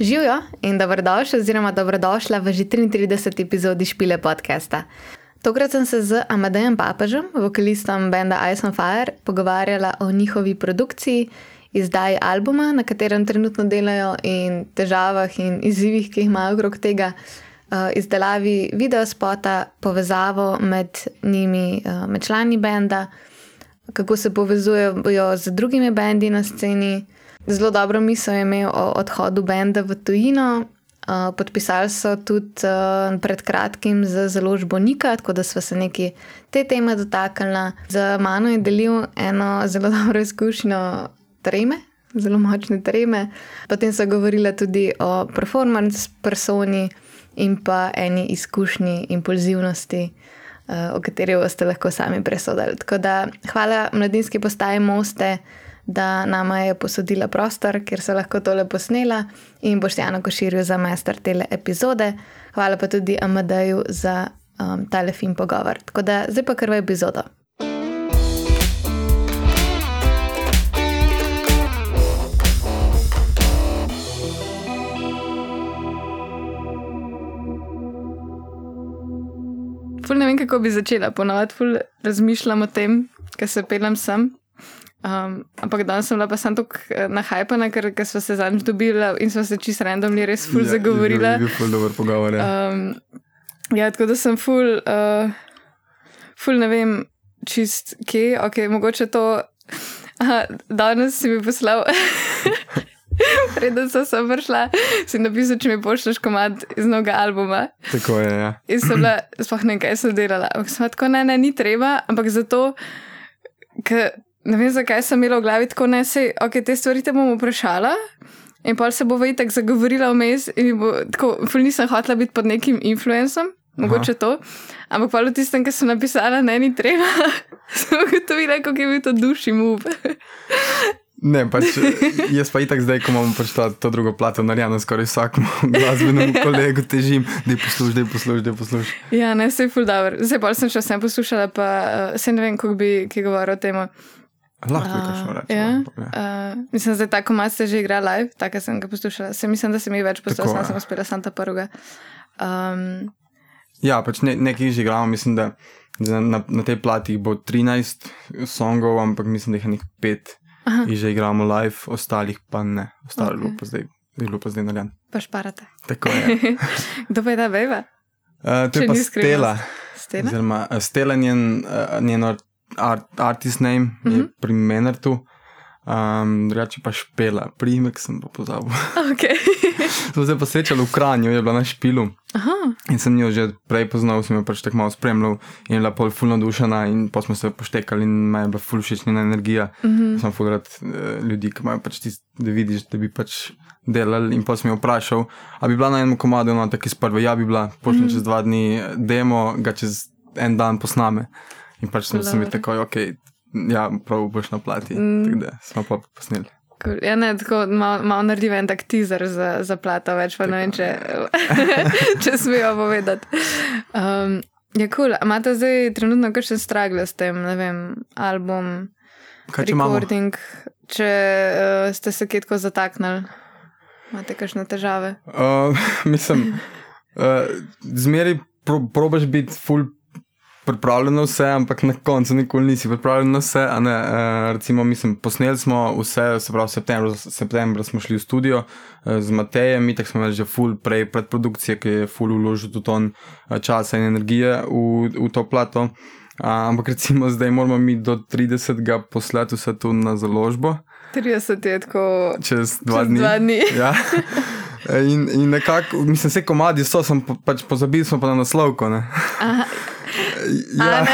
Živijo in dobrodošli, oziroma dobrodošla v že 33. epizodi Špile podcasta. Tokrat sem se z Amadejem Papežem, vokalistom benda Ice on Fire, pogovarjala o njihovi produkciji, izdaji albuma, na katerem trenutno delajo, in težavah in izzivih, ki jih imajo okrog tega, uh, izdelavi videospota, povezavo med njimi, uh, med člani benda, kako se povezujejo z drugimi bendi na sceni. Zelo dobro misel je imel o odhodu benda v tujino. Uh, podpisali so tudi uh, pred kratkim z založbo Nika, tako da smo se neki te teme dotaknili. Z mano je delil eno zelo dobro izkušnjo treme, zelo močne treme. Potem so govorili tudi o performance personi in pa eni izkušnji impulzivnosti, uh, o kateri boste lahko sami presodili. Tako da hvala mladinski postaji Moste da nama je posodila prostor, kjer se lahko tole posnela in boš Jano Koširju za master tele epizode. Hvala pa tudi Amadeju za um, tale fin pogovor. Tako da zdaj pa kar v epizodo. Ne vem, kako bi začela. Ponovadi razmišljam o tem, ker se pelem sem. Um, ampak danes sem bila pa sem tako eh, nahajpana, ker, ker smo se zadnjič dobili in smo se čisto randomni res ful ja, zagovorili. Je bil ful dober pogovor. Ja. Um, ja, tako da sem ful, uh, ful ne vem čist kje, ok, mogoče to. Aha, danes si mi poslal. Preden sem se vršla, si napisal, če mi pošlješ komad iz novega albuma. Tako je, ja. In sem bila, sploh ne, kaj sem delala. Ampak sem tako, ne, ne, ni treba, ampak zato, ker ne vem, zakaj sem imela v glavi tako ne, se, ok, te stvari te bom vprašala. In pa se bo vajtek zagovorila vmes, in bo, tako, nisem hotela biti pod nekim influencem, mogoče Aha. to. Ampak pa v tistem, ki sem napisala, ne, ni treba, sem ugotovila, kako je bil to duši mub. Ne, pač jaz pa itak zdaj, ko imamo pač to, to drugo plato narejeno, skoraj vsakemu glasbenemu kolegu težim, da je poslušaj, da je poslušaj, da je poslušaj. Ja, ne, se je full dobro. Zdaj pa sem še vsem poslušala, pa uh, se ne vem, kako bi govoril o tem. Lahko je kakšno reči. Ja. Uh, mislim, da je tako malo se že igra live, tako sem ga poslušala. Se mislim, da se mi več poslušala, sem, sem uspela Santa Paruga. Um, ja, pač ne, nekaj že igramo, mislim, da na, na, tej plati bo 13 songov, ampak mislim, da jih je nekaj pet. In že igramo live, ostalih pa ne, ostalo okay. pa zdaj, je bilo pa zdaj narejen. Pa šparate. Tako je. Kdo pa je ta beba? Uh, to je pa Stela. Stela? Oziroma, Stela njen, uh, njeno art, artist name, mm -hmm. je mhm. pri Menertu, um, drugače pa špela, primek sem pa pozabil. Okay. Smo se pa srečali v Kranju, je bila na špilu. Aha. In sem jo že prej poznal, sem jo pač tako malo spremljal in je bila pol fulno dušena in pa smo se poštekali in me je bila ful všečna energija. Mm -hmm. Sem ful rad uh, ljudi, ki imajo pač tisto, da vidiš, da bi pač delali in pa sem jo vprašal, a bi bila na enem komadu, no tako iz prve, ja bi bila, pošljem mm -hmm. čez dva dni demo, ga čez en dan posname. In pač sem se mi tako, ok, ja, prav boš na plati. Mm. Tako da smo pa posneli. Cool. Ja, ne, tako malo mal naredim en tak teaser za, za plato, več pa tako, ne vem, če, če smejo povedati. Um, je kul, cool. imate zdaj trenutno kakšen stragle s tem, ne vem, album, Kaj, recording, če, če uh, ste se kitko zataknili, imate kakšne težave? Uh, mislim, uh, zmeri pro, probaš biti full pripravljen na vse, ampak na koncu nikoli nisi pripravljen na vse. Ne, uh, recimo, mislim, posneli smo vse, se pravi, septembra, septembra smo šli v studio uh, z Matejem, mi tako smo imeli že full prej predprodukcije, ki je full uložil tudi ton uh, časa in energije v, v to plato. Uh, ampak recimo zdaj moramo mi do 30. poslati vse to na založbo. 30 je tako. Čez dva dni. Dva dni. Ja. In, in nekako, mislim, vse komadi so, sem pač pozabil, smo pa na naslovko. Ja,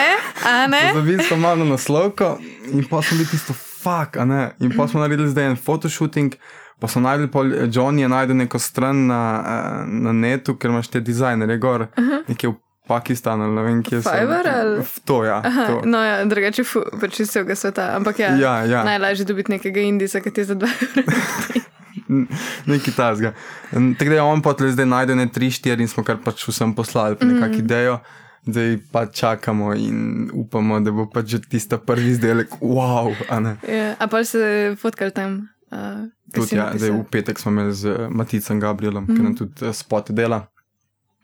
a ne? Zabili smo malo na naslovko in pa smo bili tisto fuck, a ne. In pa smo naredili zdaj en fotoshooting, pa smo najdel, pol, John je najdel neko stran na, eh, na netu, ker imaš te dizajnerje gor, uh -huh. nekje v Pakistanu, ne vem, kje so. Fiverr ali? To, ja. To. No, ja, drugače, pač iz vsega sveta, ampak ja, ja, ja. najlažje dobiti nekega indisa, ki ti za dva. Nekaj tasga. Tako da je on pa zdaj najdel ne tri, štiri in smo kar pač vsem poslali nekakšno mm. idejo zdaj pa čakamo in upamo, da bo pač že tista prvi izdelek, wow. A, ja, a pa se fotkal tam. Uh, tudi, ja, zdaj, v petek smo imeli z Maticem Gabrielom, mm -hmm. ki nam mhm. tudi uh, spot dela.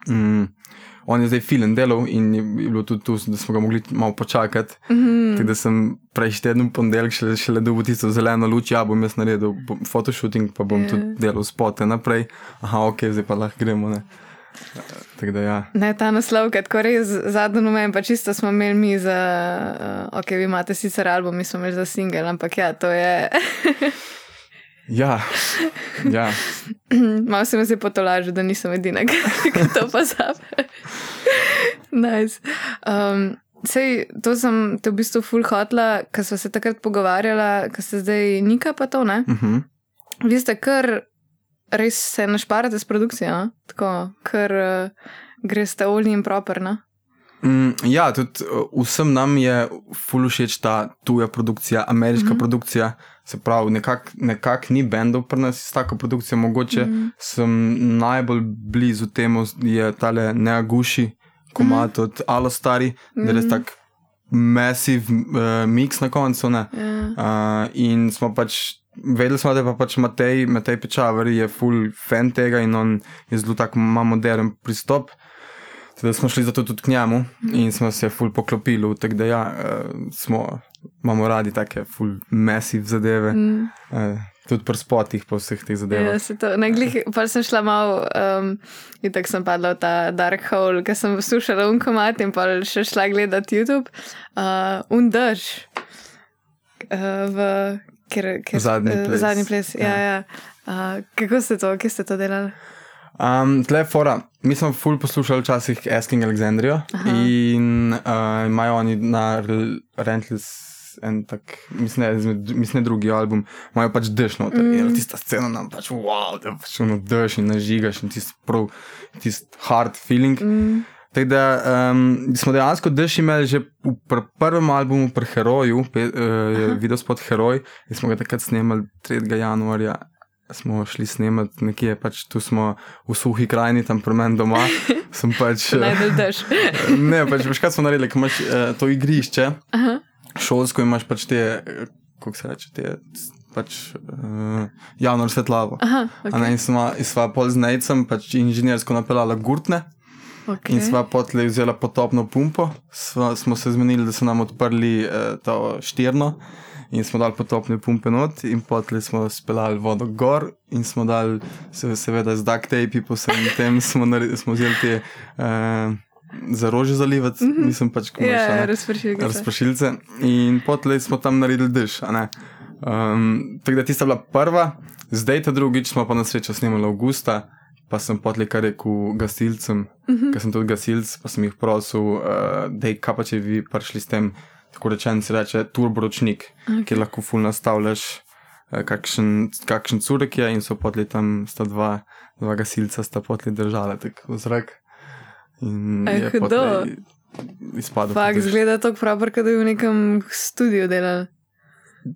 Mm, on je zdaj filen delal in je bilo tudi tu, da smo ga mogli malo počakati. Mm -hmm. Tako da sem prejšnji teden ponedeljek še, še le dobil tisto zeleno luč, ja bom jaz naredil fotoshooting, pa bom yeah. tudi delal spote naprej. Aha, ok, zdaj pa lahko gremo. Ne. Da, ja. Ne, ta naslov, ki je res zadnji numen, pa čisto smo imeli mi za, uh, ok, vi imate sicer album, mi smo imeli za single, ampak ja, to je. ja, ja. malo se mi je potolažil, da nisem edina, ki to pa zabe. nice. um, Sej, to sem te v bistvu full hotla, ker smo se takrat pogovarjala, ker se zdaj nika pa to, ne? Uh mhm. -huh. Vi ste kar res se našparate s produkcijo, no? tako, ker uh, greste olji in properno. Mm, ja, tudi uh, vsem nam je fully všeč ta tuja produkcija, ameriška mm -hmm. produkcija. Se pravi, nekako nekak ni bendov pri nas s tako produkcijo. Mogoče mm -hmm. sem najbolj blizu temu, je tale Neaguši, komat mm -hmm. od Alostari, mm -hmm. da je res mhm. tak massiv uh, mix na koncu. Yeah. Ja. Uh, in smo pač Vedeli smo, da pa pač Matej, Matej Pečavar je full fan tega in on je zelo tak modern pristop. Da smo šli zato tudi k njemu in smo se full poklopili, tako da ja, uh, smo, imamo radi take full massive zadeve. Mm. Uh, Tudi pri spotih, po vseh teh zadevah. Ja, se to, na glih, pa sem šla malo, um, in tako sem padla v ta dark hole, ker sem poslušala unkomat in pa še šla gledati YouTube. Uh, Undrž uh, v ker, ker, zadnji uh, ples. Zadnji ples. Ja. Ja, ja. Uh, kako ste to, kje ste to delali? Um, tle fora, mi smo ful poslušali včasih Asking Alexandrijo in uh, imajo oni na Rentlis en tak, mislim, mislim, ne drugi album, imajo pač dešno, mm. tista scena nam pač wow, da pač ono deš in nažigaš in tisti prav, tisti hard feeling. Mm. Tako da um, smo dejansko dež imeli že v pr prvem albumu, pri Heroju, pe, uh, video spod Heroj, in smo ga takrat snemali 3. januarja. Smo šli snemati nekje, pač tu smo v suhi krajini, tam pri meni doma. Pač, Najdel dež. ne, pač veš, kaj smo naredili, ko imaš uh, to igrišče, Aha. šolsko imaš pač te, kako se reče, te. Pač, uh, javno. Aha, okay. In smo, smo pol z Nejcem, pač inženirsko napeljali gurtne. Okay. In sva potlej vzela potopno pumpo, sva, smo se zmenili, da so nam odprli eh, to štirno in smo dali potopne pumpe not, in potlej smo speljali vodo gor in smo dali, se, seveda, z duct tape, po vsem tem smo, smo vzeli te. Eh, Za rože zalivati, mm -hmm. nisem pač kot ja, ja razpršilce. razpršilce. In potlej smo tam naredili dež. Um, tako da tista bila prva, zdaj ta drugič smo pa na srečo snimali avgusta pa sem potlej kar rekel gasilcem, uh mhm. -huh. ker sem tudi gasilc, pa sem jih prosil, uh, da je kaj pa če vi prišli s tem, tako rečen se reče, turboročnik, okay. kjer lahko ful nastavljaš, uh, kakšen, kakšen curek je in so potlej tam sta dva, dva gasilca, sta potlej držala tako v zrak. In je hudo. Izpadlo. Fak, zgleda to prav, kot da je v nekem studiu delal.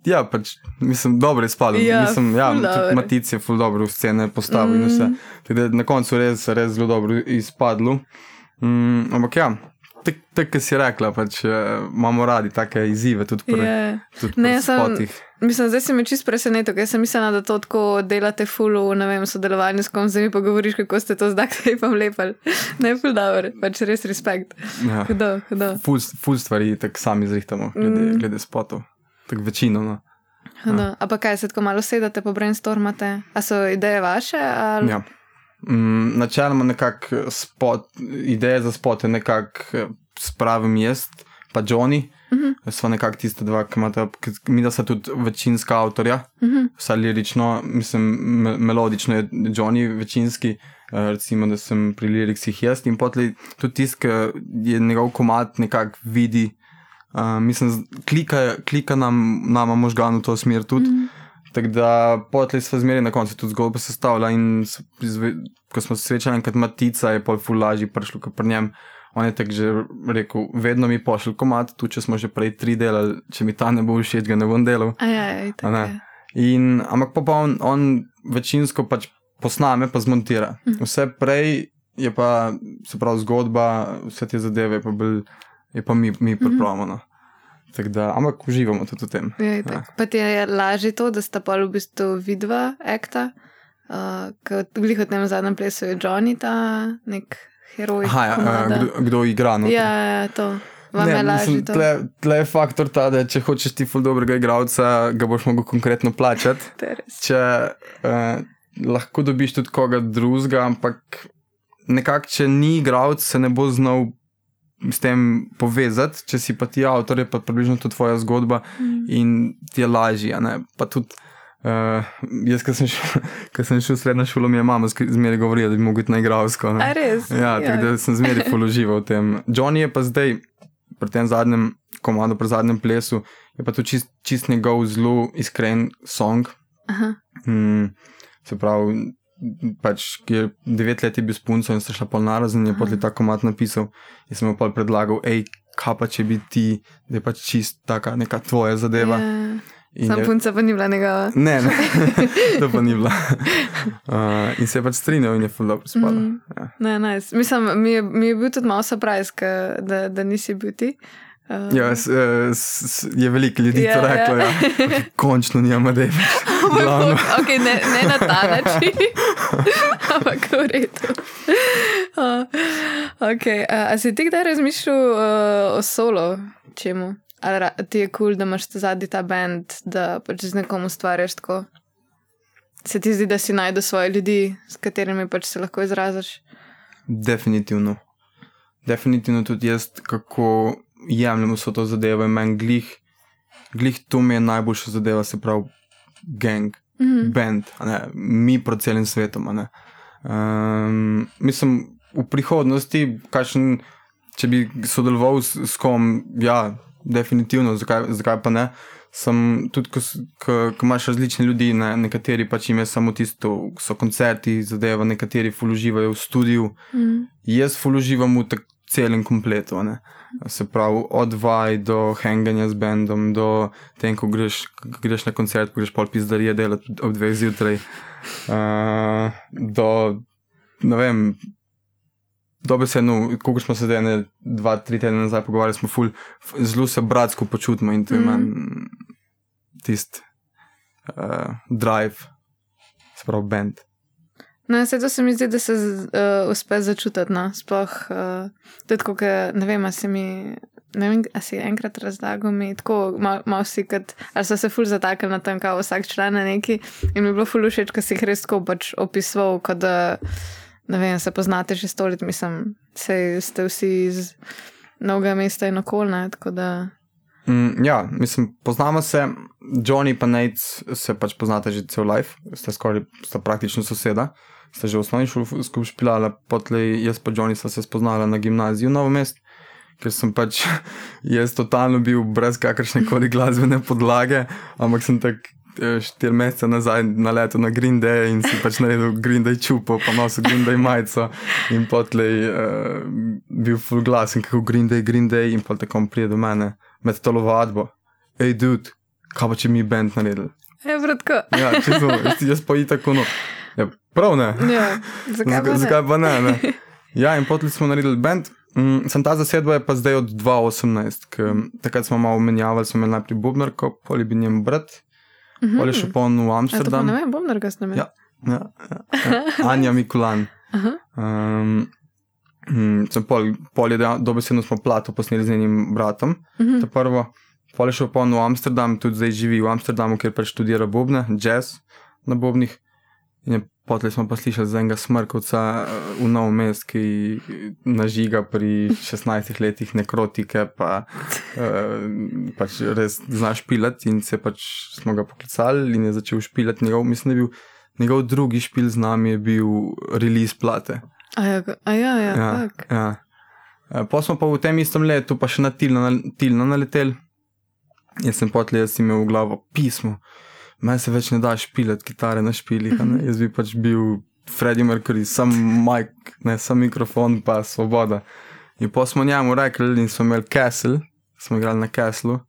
Ja, pač, mislim, dobro je spalo. Ja, mislim, ja, tudi Matic je ful dobro v scene postavil mm. in vse. Teda, na koncu res, res zelo dobro izpadlo. Mm, ampak ja, tako kot si rekla, pač, uh, imamo radi take izzive tudi pri yeah. Ja. spotih. Mislim, zdaj si me čist presenetil, ker sem mislila, da to tako delate fulu, ne vem, sodelovanju s kom, zdaj mi pa govoriš, kako ste to zdaj kaj pa lepali. Ne, ful dobro, pač res respekt. Ja. Hudo, hudo. Ful, ful stvari tako sami zrihtamo, glede, mm. glede spotov tako večino. No. No, ampak kaj se tako malo sedate, po brainstormate? A so ideje vaše? Ali... Ja. Mm, načeloma nekako spot, ideje za spote nekako eh, spravim jaz, pa Johnny. Uh mhm. -huh. Sva nekako tiste dva, ki imata, mi da sta tudi večinska avtorja, uh mhm. -huh. vsaj lirično, mislim, me, melodično je Johnny večinski, uh, recimo, da sem pri liriksih jaz in potlej tudi tisk, ki je njegov komat nekako vidi, Uh, mislim, klika, klika nam, nama možganu v to smer tudi. Mm. Tako da potlej smo zmeri na koncu tudi zgodbo sestavljali in zve, ko smo se srečali, enkrat Matica je pol fulaži prišlo k njem. On je tako že rekel, vedno mi pošilj komat, tu če smo že prej tri delali, če mi ta ne bo všeč, ga ne bom delal. Ajaj, aj, in, ampak pa, pa on, on večinsko pač posname, pa zmontira. Mm. Vse prej je pa, se pravi, zgodba, vse te zadeve pa bil je pa mi, mi mhm. pripravljamo. No. Da, ampak uživamo tudi v tem. Je, ja. Pa ti je lažje to, da sta pa v bistvu vidva, ekta, uh, kot glih v tem zadnjem plesu je Johnny, ta nek heroj. Aha, ja, kdo, kdo igra? No, ja, ja, to. Ne, mislim, tle, tle je faktor ta, da če hočeš ti ful dobrega igralca, ga boš mogel konkretno plačati. če uh, lahko dobiš tudi koga drugega, ampak nekako, če ni igralec, se ne bo znal s tem povezati, če si pa ti avtor, je pa približno to tvoja zgodba mm. in ti je lažje. Pa tudi uh, jaz, ki sem, sem šel v srednjo šolo, mi je mama zmeraj govorila, da bi mogel biti na igralsko. Res? Ja, ja. tako da sem zmeraj položival v tem. Johnny je pa zdaj pri tem zadnjem komadu, pri zadnjem plesu, je pa to čist, čist njegov zelo iskren song. Mm, se pravi, pač, ki je devet let bil spunco in se šla pol narazen, je potem ta komat napisal in sem mu pa predlagal, hej, kaj pa če bi ti, da je pač čist taka neka tvoja zadeva. Yeah. Ja. Sam je... punca pa ni bila njegova. Ne, ne, to pa ni bila. Uh, in se je pač strinjal in je full dobro spal. Mm. Ja. Ne, nice. Mislim, mi je, mi je bil tudi malo surprise, da, da nisi bil ti. Uh, Uh, ja, s, eh, s, je veliko ljudi yeah, to reklo, yeah. Ja. ja. končno nima da je več. okay, ne, ne na ta način, ampak v redu. Uh, okay. uh, a si ti kdaj razmišljal uh, o solo, čemu? Ali ti je kul, cool, da imaš zadnji ta bend, da pač z nekom ustvarjaš tako? Se ti zdi, da si najdeš svoje ljudi, s katerimi pač se lahko izraziš? Definitivno. Definitivno tudi jaz, kako jemljem vso to zadevo in meni glih, glih to mi je najboljša zadeva, se pravi, gang, mm -hmm. band, mi proti celim svetom. Um, mislim, v prihodnosti, kakšen, če bi sodeloval s, s kom, ja, definitivno, zakaj, zakaj pa ne. Sem tudi, ko imaš različne ljudi, ne, nekateri pač imajo samo tisto, so koncerti, zadeva, nekateri fuluživajo v studiu. Mm. Jaz fuluživam v celem kompletu. Ne. Se pravi, od vaj do hanganja z bendom, do tem, ko greš, greš na koncert, ko greš pol pizdarije delati ob dveh zjutraj. Uh, do, ne vem, dobesedno, ko smo se zdaj dva, tri tedne nazaj pogovarjali, smo ful, zelo se bratsko počutimo in to je mm. tisti uh, drive, se pravi, bend. No, vse to se mi zdi, da se uh, uspe začutiti. No? Sploh, uh, tudi ko ne vem, si mi. Ne vem, ali si enkrat razlagal, mi tako malo mal si, kot, ali so se ful zataknili na tem, kako vsak član je neki. In mi je bilo ful všeč, ko si jih res tako pač opisoval, kot da ne vem, se poznate že stolet, mislim, se ste vsi iz novega mesta in okolja. Mm, ja, mislim, poznamo se, Johnny in Nate se pač poznate že cel life, ste skoraj sta praktično soseda sta že v osnovni šoli skupaj špilala, potlej jaz pa Johnny sta se spoznala na gimnaziju Novo Mest, ker sem pač jaz totalno bil brez kakršne koli glasbene podlage, ampak sem tak eh, štiri mesece nazaj na leto na Green Day in si pač naredil Green Day čupo, pa nosil Green Day majico in potlej uh, bil full glas in kako Green Day, Green Day in potlej kom prije do mene med to lovadbo. Ej, dude, kaj pa če mi bend naredil? Ja, bratko. Ja, če sem, jaz pa i tako no. Ja, prav ne. Ja, zakaj, pa zakaj pa ne? ne? Ja, in potem smo naredili bend. Mm, sem ta zasedba je pa zdaj od 2018, ker takrat smo malo menjavali, smo imeli najprej Bubnerko, poli bi njem brat, mm -hmm. poli še pon v Amsterdam. Ne vem, Bubnerka ste imeli. Ja, ja, ja, ja. Anja Mikulan. Um, mm, pol, pol je dobesedno smo plato posneli z njenim bratom. Mm -hmm. prvo, pol je šel pon v Amsterdam, tudi zdaj živi v Amsterdamu, ker pač študira bobne, jazz na bobnih. Potem smo pa slišali za enega smrkovca eh, v nov mest, ki nažiga pri 16 letih nekrotike, pa uh, pač res znaš pilati in se pač smo ga poklicali in je začel špilati. Njegov, mislim, da je bil njegov drugi špil z nami, je bil release plate. A ja, a ja, ja, ja, ja. Eh, pa smo pa v tem istem letu pa še na tilno naletel. Jaz sem potlej, jaz imel v glavo pismo meni se več ne da špilati kitare na špilih. Jaz bi pač bil Freddie Mercury, sam mic, ne sam mikrofon, pa svoboda. In pa smo njemu rekli, in smo imeli Castle, smo igrali na Castle,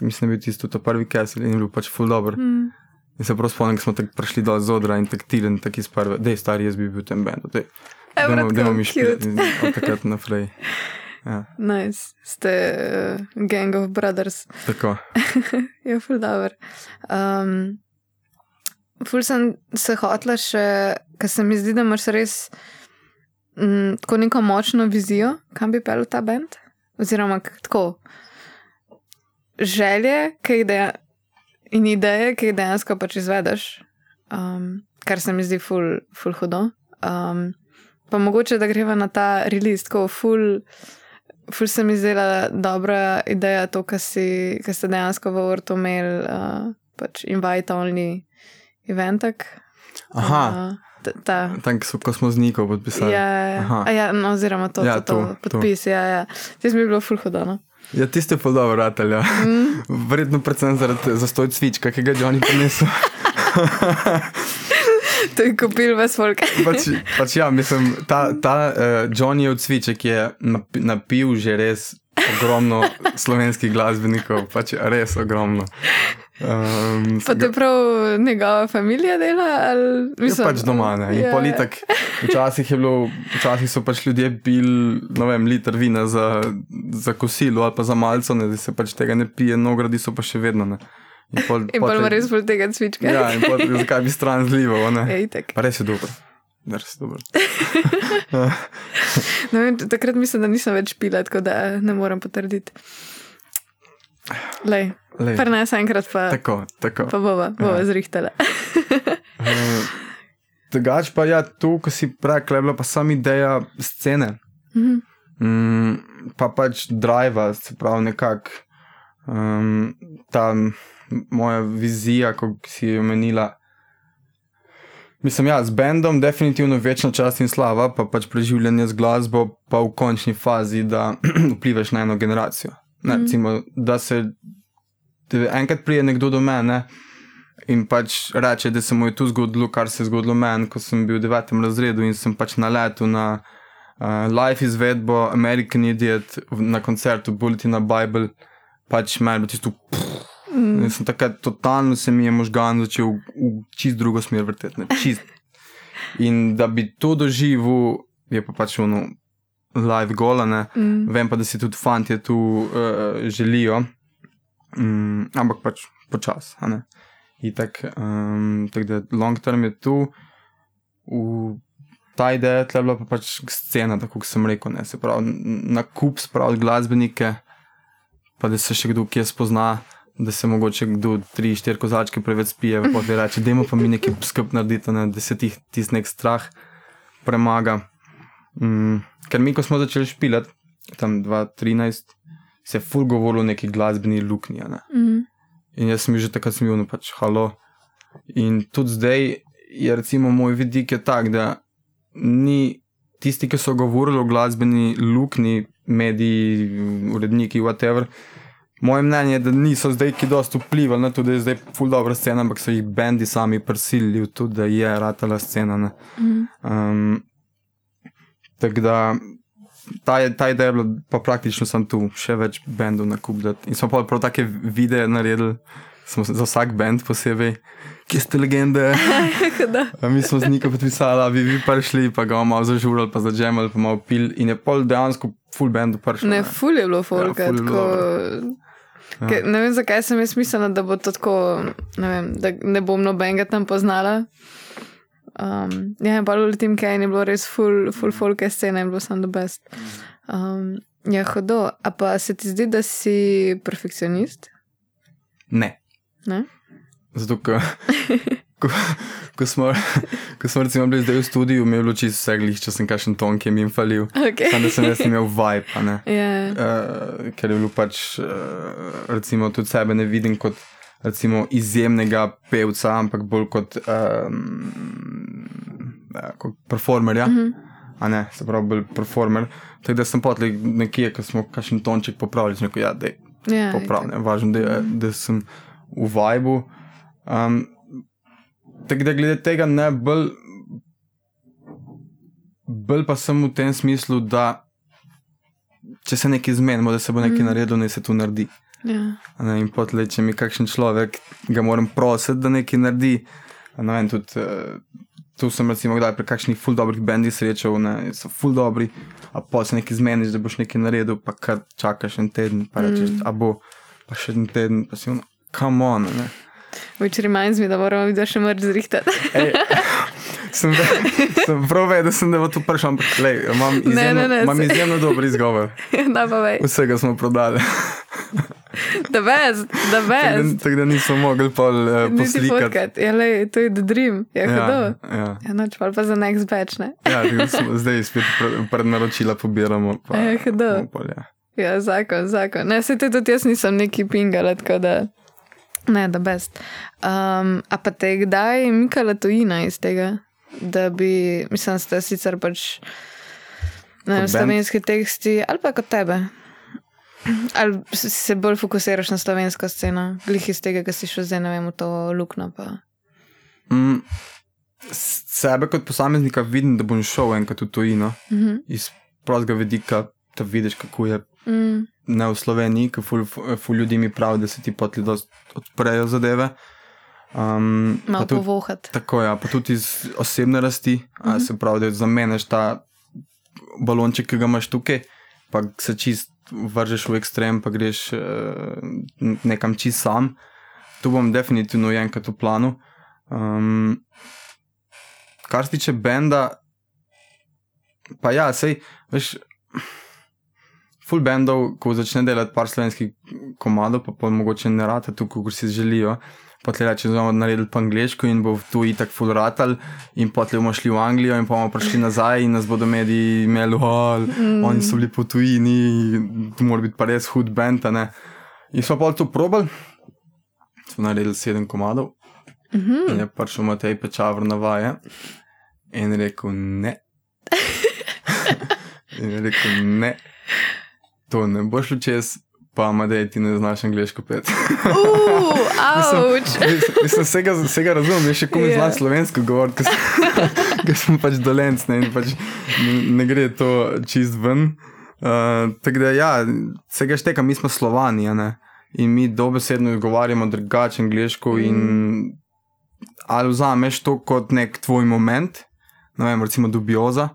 mislim, da je bil tisto prvi Castle in je bil pač full dobro. Mm. In se prav spomnim, da smo tako prišli dol z odra in tako tilen, tako iz prve, da je stari, jaz bi bil v tem bendu. Da bomo mi špili od takrat naprej. Ja. Nice. Ste uh, gang of brothers. Tako. je ful dobr. Um, ful sem se hotla še, ker se mi zdi, da imaš res mm, tako neko močno vizijo, kam bi pel ta bend. Oziroma, tako želje, ki jih deja, in ideje, ki jih dejansko pač izvedeš, um, kar se mi zdi ful, ful hudo. Um, pa mogoče, da greva na ta release, tako ful, ful se mi zdela dobra ideja, to, kar ste dejansko v vrtu imeli, uh, pač invite only eventek. Aha. Uh, Tam, ko smo z Niko podpisali. Ja, ja. ja no, oziroma to, ja, to, to, to podpis. Ja, ja. Tisti mi je bilo fulhodano. Ja, tiste pa dobro, ratelja. Mm. Verjetno predvsem zaradi zastoj cvička, ki ga je Johnny prinesel. to je kupil vas folk. pač, pač ja, mislim, ta, ta uh, Johnny od cviček je napil že res ogromno slovenskih glasbenikov, pač res ogromno. Um, pa te prav njegova družina dela? Ali, ja, mislim, pač doma. Ne. In. Ja. politik, včasih, bilo, včasih so pač ljudje pili, vem, liter vina za, za kosilo ali pa za malce, da se pač tega ne pije, no, gradi so pa še vedno. Ne. In pol, in pol res bolj tega cvička. Ja, in pol, zakaj bi stran zlival? Pa res je dobro. Res je dobro. vem, takrat mislim, da nisem več pila, tako da ne morem potrditi. Lej. Prenesem enkrat, pa, tako, tako. pa bova, bova ja. zrihtala. Drugač pa ja, tu, ko si prej klebla, pa sam ideja scene. Mm -hmm. mm, pa pač drive, se pravi, nekako um, ta moja vizija, ko si jo omenila. Mislim, ja, z bendom definitivno večna čast in slava, pa pač preživljanje z glasbo, pa v končni fazi, da vplivaš na eno generacijo. Ne, mm. recimo, da se enkrat prije nekdo do mene in pač reče, da se mu je tu zgodilo, kar se je zgodilo meni, ko sem bil v devetem razredu in sem pač na letu na uh, live izvedbo American Idiot na koncertu Bulletin Bible, pač meni je tisto. Mm. Sem takrat totalno se mi je možgan začel v, v čist drugo smer vrteti. Čist. In da bi to doživel, je pa pač ono live golane. Mm. Vem pa, da si tudi fanti tu uh, želijo um, ampak pač počasi. Tako um, tak da long term je tu, v ta ideja je bila pa pač scena, tako kot sem rekel, ne, se pravi, na kup spraviti glasbenike, pa da se še kdo kje spozna. Da se mogoče kdo tri, štiri kozačke preveč spije, pa ti reče, da ima pa mi nekaj skup narediti, ne, da se ti tisti nek strah premaga. Mm, ker mi, ko smo začeli špilati, tam 2013, se je ful govorilo o neki glasbeni luknji. Ne? Mm. In jaz sem že takrat smil, no pač halo. In tudi zdaj je recimo moj vidik tak, da ni tisti, ki so govorili o glasbeni luknji, mediji, uredniki, whatever. Moje mnenje je, da niso zdaj ki dosto vplivali na to, da je zdaj ful dobra scena, ampak so jih bendi sami prisilili v to, da je ratala scena. Mm um, Tako da ta, ta ideja je bila, pa praktično sem tu, še več bendov na kup. In smo pa prav take videe naredili, smo za vsak bend posebej, ki ste legende. Mi smo z njim podpisali, vi, vi pa šli, pa ga malo zažurali, pa zažemali, pa malo pil. In je pol dejansko full bend prišel. Ne, full je bilo folk. Ja, Ja. Ne vem, zakaj sem jaz mislila, da bo to tako, ne vem, da ne bom nobenega tam poznala. Um, ja, pa v tem kaj je bilo res full, full folk scene, je bilo samo the best. Um, ja, hodo. A pa se ti zdi, da si perfekcionist? Ne. ne? Zato, ko, ko, ko, smo, ko smo recimo bili zdaj v studiu, mi je bilo čisto vse glih, če sem kakšen ton, ki mi je falil. Okay. Sam sem jaz imel vibe, yeah. Ja. uh, ker je bilo pač, uh, recimo, tudi sebe ne vidim kot recimo, izjemnega pevca, ampak bolj kot, um, kot performerja. Mm -hmm. Ne, se pravi, bolj performer. Tako da sem potlej nekje, ko smo kakšen tonček popravili, rekel, ja, da je yeah, popravljen, važno, da, da sem v vibu. Um, tako da glede tega ne bolj, bolj pa sem v tem smislu, da če se nekaj zmenimo, da se bo nekaj mm. naredilo, naj se to naredi. Ja. Ne, in potlej, če mi kakšen človek, ga moram prositi, da nekaj naredi. Ne vem, tudi uh, tu sem recimo kdaj pri kakšnih full dobrih bendih srečal, ne, so full dobri, a pa se nekaj zmeniš, da boš nekaj naredil, pa kar čakaš en teden, pa rečeš, mm. a bo pa še en teden, pa si ono, come on. Ne. Which reminds me, da moramo videti še mrd zrihtati. sem, sem prav vedel, da sem da bo to vprašal, ampak lej, imam izjemno, ne, ne, ne, imam izjemno dober izgovor. da, pa vej. Vsega smo prodali. Da veš, da veš. Tako da nismo mogli pol uh, poslikati. Ja, lej, to je the dream. Ja, ja, ja. ja noč pa za next batch, ne? ja, smo, zdaj spet pred naročila pobiramo. Pa, ja, pol, ja. ja, zakon, zakon. Ne, se tudi jaz nisem neki pingal, tako da. Ne, da best. Um, a pa te kdaj mikala tujina iz tega? Da bi, mislim, ste sicer pač. Ne, slovenski teksti ali pa kot tebe. Ali se bolj fokusiraš na slovensko sceno, glih iz tega, ki si šel zdaj, ne vem, v to luknjo? Mm, sebe kot posameznika vidim, da bom šel enkrat v tujino, mm -hmm. iz prostega vidika, da vidiš, kako je. Mm. Ne v Sloveniji, ki ful, ful ljudi mi pravi, da se ti potli odprejo zadeve. Um, Malo povohati. Tako je, ja, pa tudi iz osebne rasti, mm -hmm. se pravi, da zameneš ta balonček, ki ga imaš tukaj, pa se čist vržeš v ekstrem, pa greš uh, nekam čist sam. Tu bom definitivno enkrat v planu. Um, kar se tiče benda, pa ja, sej, veš, full bendov, ko začne delati par slovenskih komadov, pa pa mogoče ne rata tukaj, kot si želijo potem reče, da bomo naredili po angliško in bo tu i tak full ratal, in potem bomo šli v Anglijo in bomo prišli nazaj in nas bodo mediji imeli, oh, mm. oni so bili po tujini, tu mora biti pa res hud bend. In smo pa to probali, smo naredili sedem komadov mm -hmm. in je prišel Matej Pečavr na vaje in rekel ne. in rekel ne. To ne bo šlo čez, pa ima da ti ne znaš angliško pet. Mislim, vsega, vsega razumem, je še komi yeah. znaš slovensko govoriti, ker sem pač dolenc ne, in pač ne, ne gre to čist ven. Uh, tako da, ja, vsega šteka, mi smo slovani ne, in mi dobesedno govorimo drugače angliško. Mm. Ali vzameš to kot nek tvoj moment, ne vem, recimo dubioza,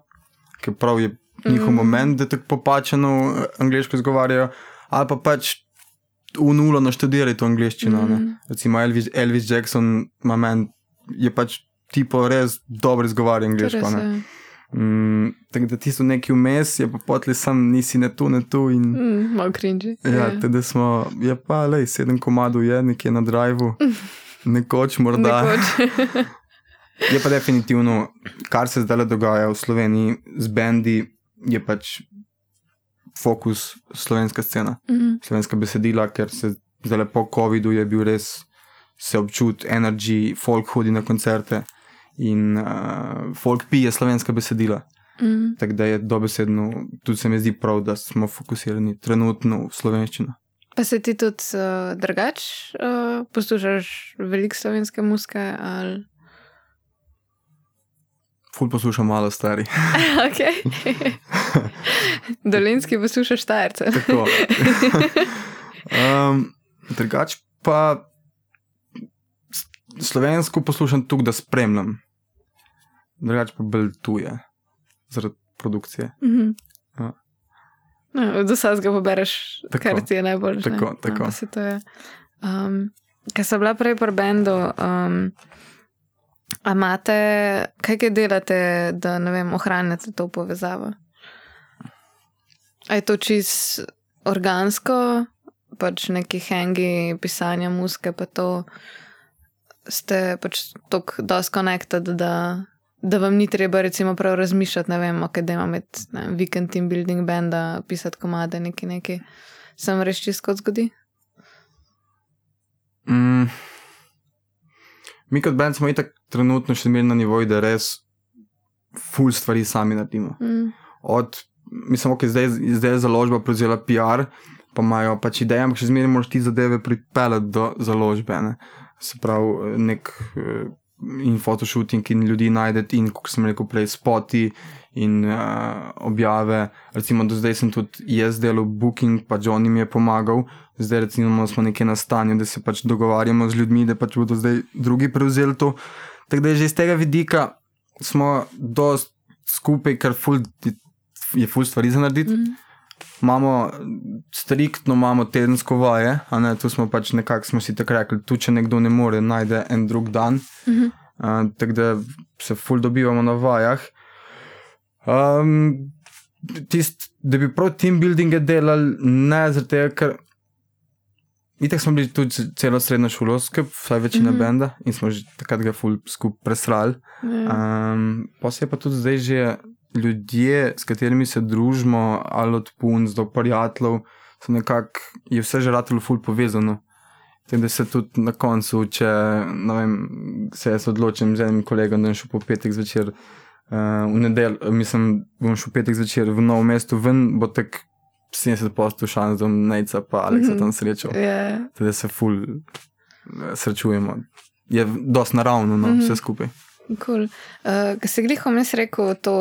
ki prav je njihov mm. moment, da tako popačeno angliško izgovarjajo ali pa pač v nulo naštudirati to angliščino. Mm -hmm. Recimo Elvis, Elvis Jackson, men, je pač tipo res dobro izgovarja angliško. Mm, tako da ti so neki vmes, je pa potli sam, nisi ne tu, ne tu. In, mm, malo krinži. Ja, yeah. teda smo, je pa le, sedem komadov je nekje na drivu, nekoč morda. Nekoč. je pa definitivno, kar se zdaj dogaja v Sloveniji z bendi, je pač fokus slovenska scena, mm -hmm. slovenska besedila, ker se zdaj po COVID-u je bil res se občut, energy, folk hodi na koncerte in uh, folk pije slovenska besedila. Mm -hmm. Tako da je dobesedno, tudi se mi zdi prav, da smo fokusirani trenutno v slovenščino. Pa se ti tudi uh, drugače uh, poslušaš veliko slovenske muske? Ali... Ful poslušam malo stari. ok. Dolinski poslušaš štajerce. Tako. Um, drugač pa slovensko poslušam tukaj, da spremljam. Drugač pa bolj tuje, zaradi produkcije. Mm -hmm. ja. no, do vsega pobereš, tako, kar ti je najbolj všeč. Tako, no, tako. No, um, Ker sem bila prej pri bendu, um, A imate, kaj kaj delate, da ne vem, ohranjate to povezavo? A je to čist organsko, pač neki hangi, pisanje muske, pa to ste pač tako dosti connected, da, da vam ni treba recimo prav razmišljati, ne vem, da imam med weekend team building benda, pisati komade, neki neki. Sem res čisto zgodi? Mm. Mi kot bend smo itak trenutno še imeli na nivoju, da res ful stvari sami naredimo. Mm. Od, mislim, ok, zdaj, zdaj je založba prevzela PR, pa imajo pač ideje, ampak še zmeraj moraš ti zadeve pripeljati do založbe. Ne? Se pravi, nek uh, in fotoshooting in ljudi najdete, in kot sem rekel, prej spoti in uh, objave. Recimo, do zdaj sem tudi jaz delal booking, pa Johnny mi je pomagal. Zdaj, recimo, smo nekje na stanju, da se pač dogovarjamo z ljudmi, da pač bodo zdaj drugi prevzeli to. Tako da že iz tega vidika smo dost skupaj, ker ful, je ful stvari za narediti. Mm -hmm. Imamo striktno, imamo tedensko vaje, ne, tu smo pač nekako si tako rekli, tu če nekdo ne more, najde en drug dan. Mm -hmm. uh, tako da se ful dobivamo na vajah. Um, tist, da bi prav team building delali, ne tega, ker Itek smo bili tudi celo srednjo šolo, vsaj večina mm -hmm. benda in smo že takrat ga ful skupaj presrali. Um, pa se pa tudi zdaj že ljudje, s katerimi se družimo, ali od punc do prijateljev, so nekako, je vse že ratelo ful povezano. Tem, da se tudi na koncu, če vem, se jaz odločim z enim kolegom, da bom šel po petek zvečer, uh, v nedeljo, mislim, bom šel petek zvečer v novo mesto ven, bo tako 70% šans, da bom najca pa Aleksa tam srečal. Yeah. Da se ful eh, srečujemo. Je dosti naravno, no, mm -hmm. vse skupaj. Cool. Uh, Ko si grihom jaz rekel, to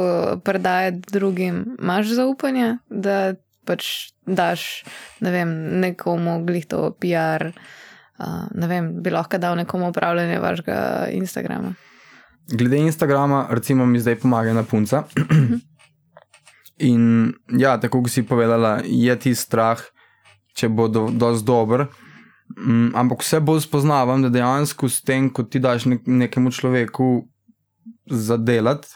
predajati drugim, imaš zaupanje, da pač daš ne vem, nekomu glih to PR, uh, ne vem, bi lahko dal nekomu upravljanje vašega Instagrama. Glede Instagrama, recimo mi zdaj pomaga na punca. In ja, tako kot si povedala, je ti strah, če bo do, dovolj dober. Um, ampak vse bolj spoznavam, da dejansko s tem, ko ti daš nek, nekemu človeku za delati.